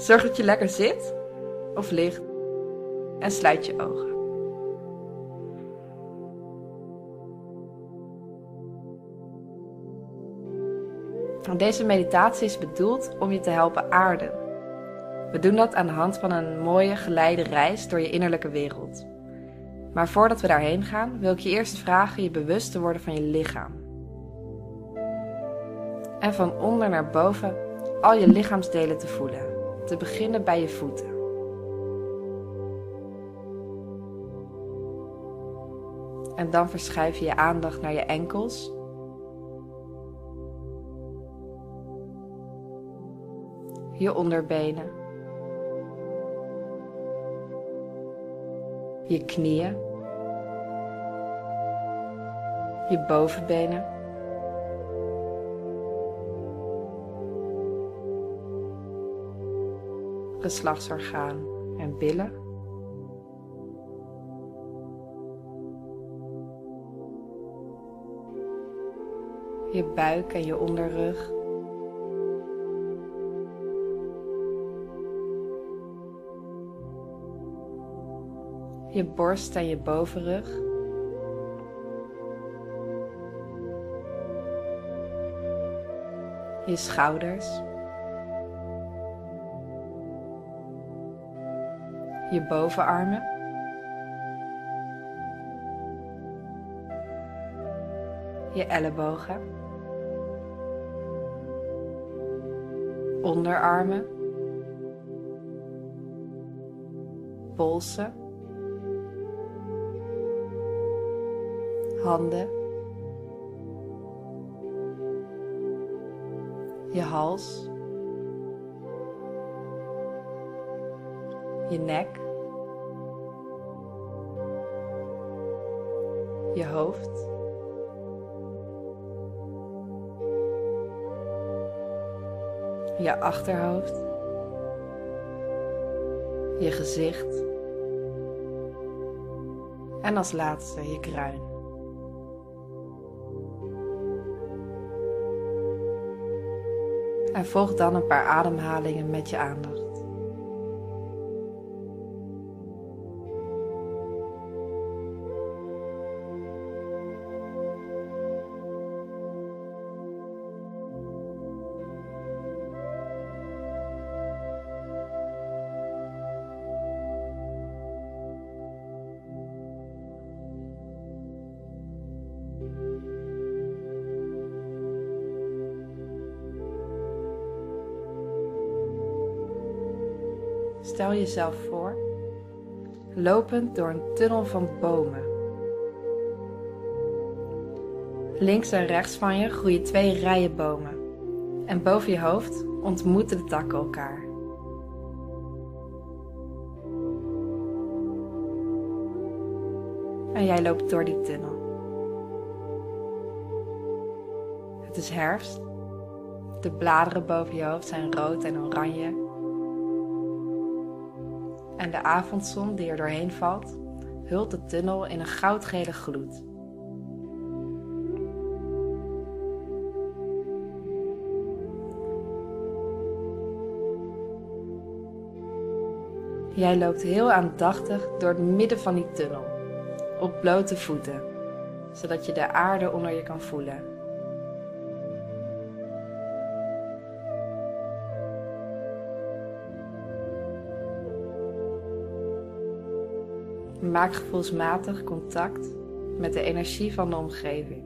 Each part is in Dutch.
Zorg dat je lekker zit of ligt en sluit je ogen. Deze meditatie is bedoeld om je te helpen aarden. We doen dat aan de hand van een mooie geleide reis door je innerlijke wereld. Maar voordat we daarheen gaan, wil ik je eerst vragen je bewust te worden van je lichaam. En van onder naar boven al je lichaamsdelen te voelen, te beginnen bij je voeten. En dan verschuif je je aandacht naar je enkels. Je onderbenen. Je knieën. Je bovenbenen. Geslachtsorgaan en billen. Je buik en je onderrug. Je borst en je bovenrug. Je schouders. Je bovenarmen. Je ellebogen. Onderarmen. Polsen. handen, je hals, je nek, je hoofd. Je achterhoofd, je gezicht en als laatste je kruin. En volg dan een paar ademhalingen met je aandacht. Stel jezelf voor, lopend door een tunnel van bomen. Links en rechts van je groeien twee rijen bomen. En boven je hoofd ontmoeten de takken elkaar. En jij loopt door die tunnel. Het is herfst. De bladeren boven je hoofd zijn rood en oranje en de avondzon die er doorheen valt, hult de tunnel in een goudgele gloed. Jij loopt heel aandachtig door het midden van die tunnel, op blote voeten, zodat je de aarde onder je kan voelen. Maak gevoelsmatig contact met de energie van de omgeving.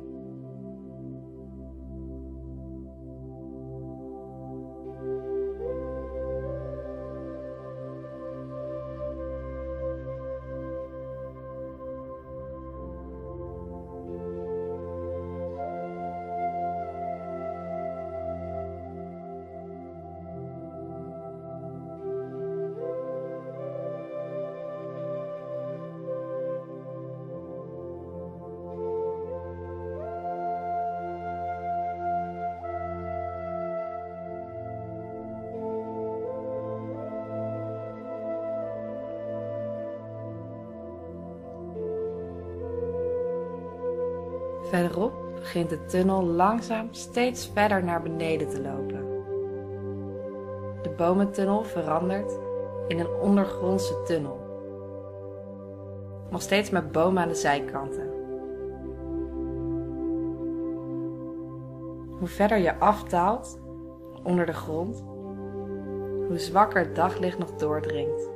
Verderop begint de tunnel langzaam steeds verder naar beneden te lopen. De bomentunnel verandert in een ondergrondse tunnel. Nog steeds met bomen aan de zijkanten. Hoe verder je afdaalt onder de grond, hoe zwakker het daglicht nog doordringt.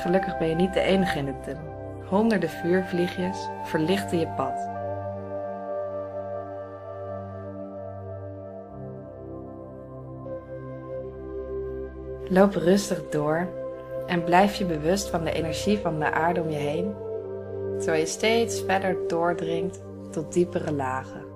Gelukkig ben je niet de enige in de tunnel. Honderden vuurvliegjes verlichten je pad. Loop rustig door en blijf je bewust van de energie van de aarde om je heen, terwijl je steeds verder doordringt tot diepere lagen.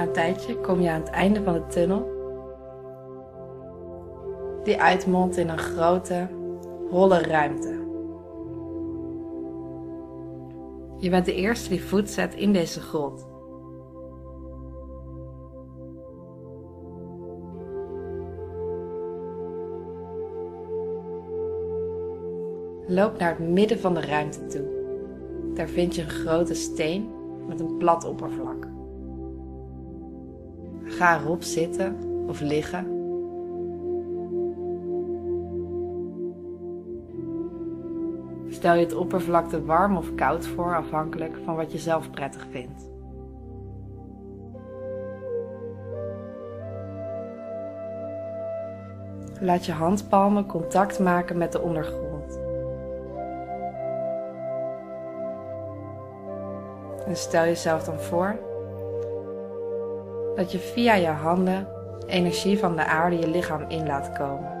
Na een tijdje kom je aan het einde van de tunnel, die uitmondt in een grote, holle ruimte. Je bent de eerste die voet zet in deze grot. Loop naar het midden van de ruimte toe. Daar vind je een grote steen met een plat oppervlak. Ga erop zitten of liggen. Stel je het oppervlakte warm of koud voor, afhankelijk van wat je zelf prettig vindt. Laat je handpalmen contact maken met de ondergrond. En stel jezelf dan voor dat je via je handen energie van de aarde je lichaam in laat komen.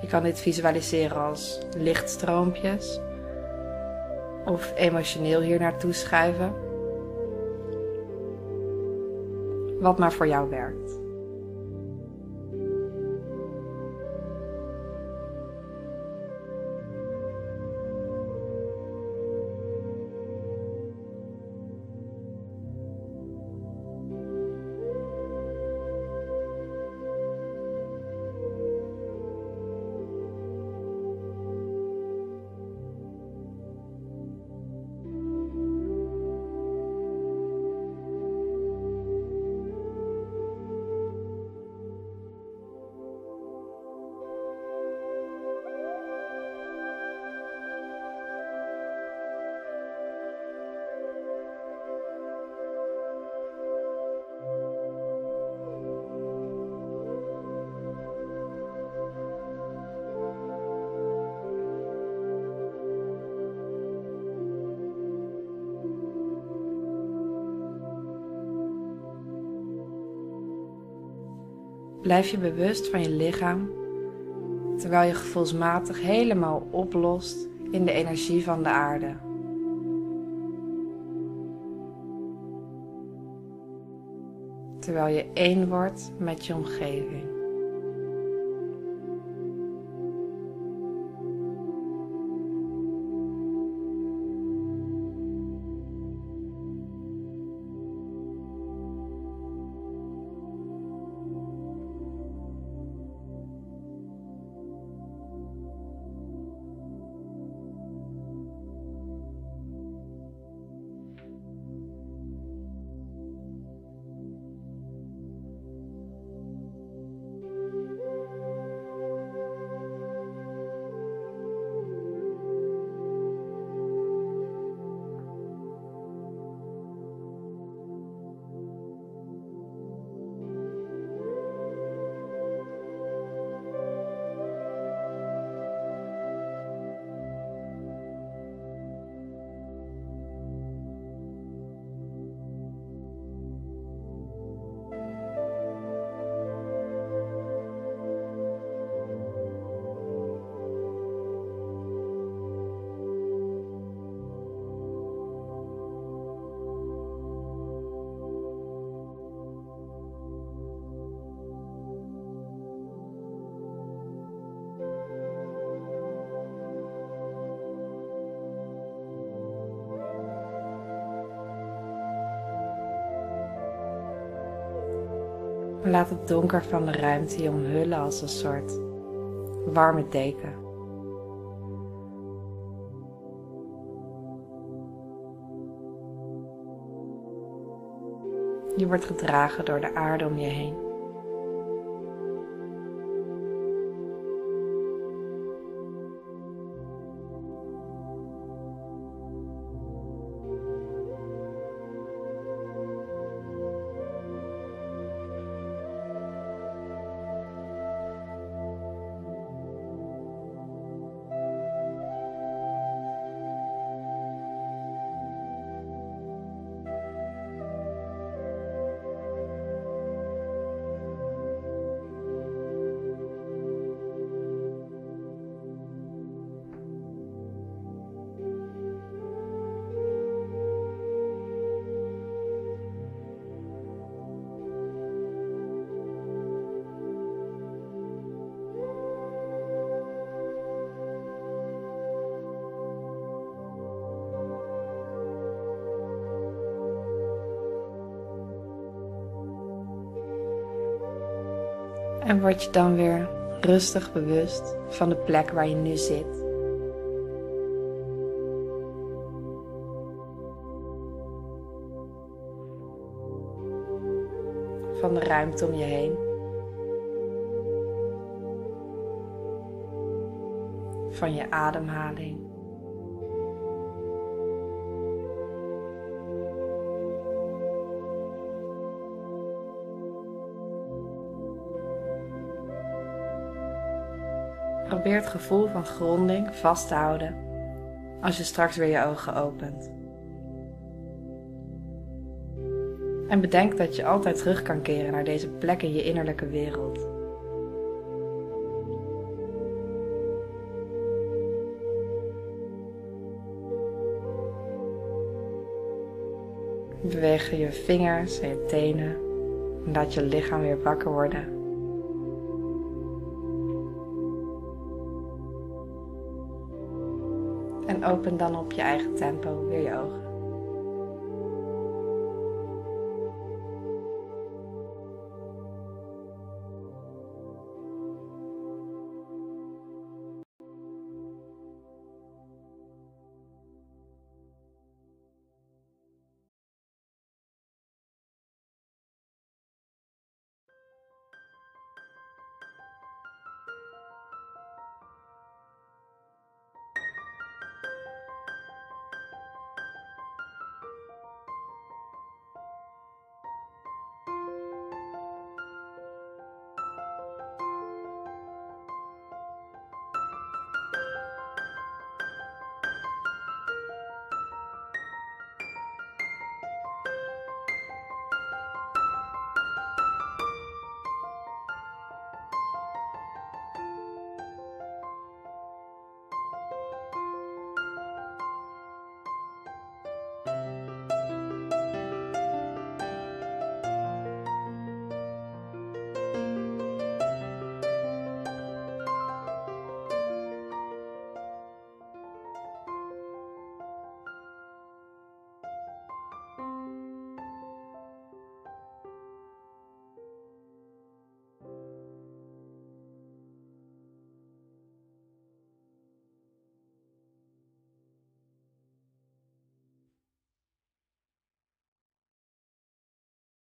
Je kan dit visualiseren als lichtstroompjes of emotioneel hier naartoe schuiven. Wat maar voor jou werkt. Blijf je bewust van je lichaam, terwijl je gevoelsmatig helemaal oplost in de energie van de aarde. Terwijl je één wordt met je omgeving. Laat het donker van de ruimte je omhullen als een soort warme deken. Je wordt gedragen door de aarde om je heen. En word je dan weer rustig bewust van de plek waar je nu zit. Van de ruimte om je heen. Van je ademhaling. Probeer het gevoel van gronding vast te houden als je straks weer je ogen opent. En bedenk dat je altijd terug kan keren naar deze plek in je innerlijke wereld. Beweeg je vingers en je tenen en laat je lichaam weer wakker worden. Open dan op je eigen tempo weer je ogen.